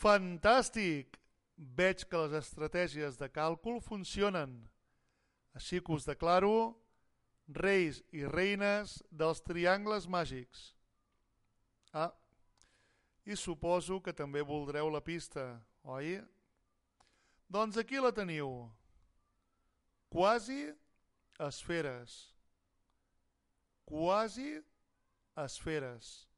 Fantàstic! Veig que les estratègies de càlcul funcionen. Així que us declaro reis i reines dels triangles màgics. Ah, i suposo que també voldreu la pista, oi? Doncs aquí la teniu. Quasi esferes. Quasi esferes.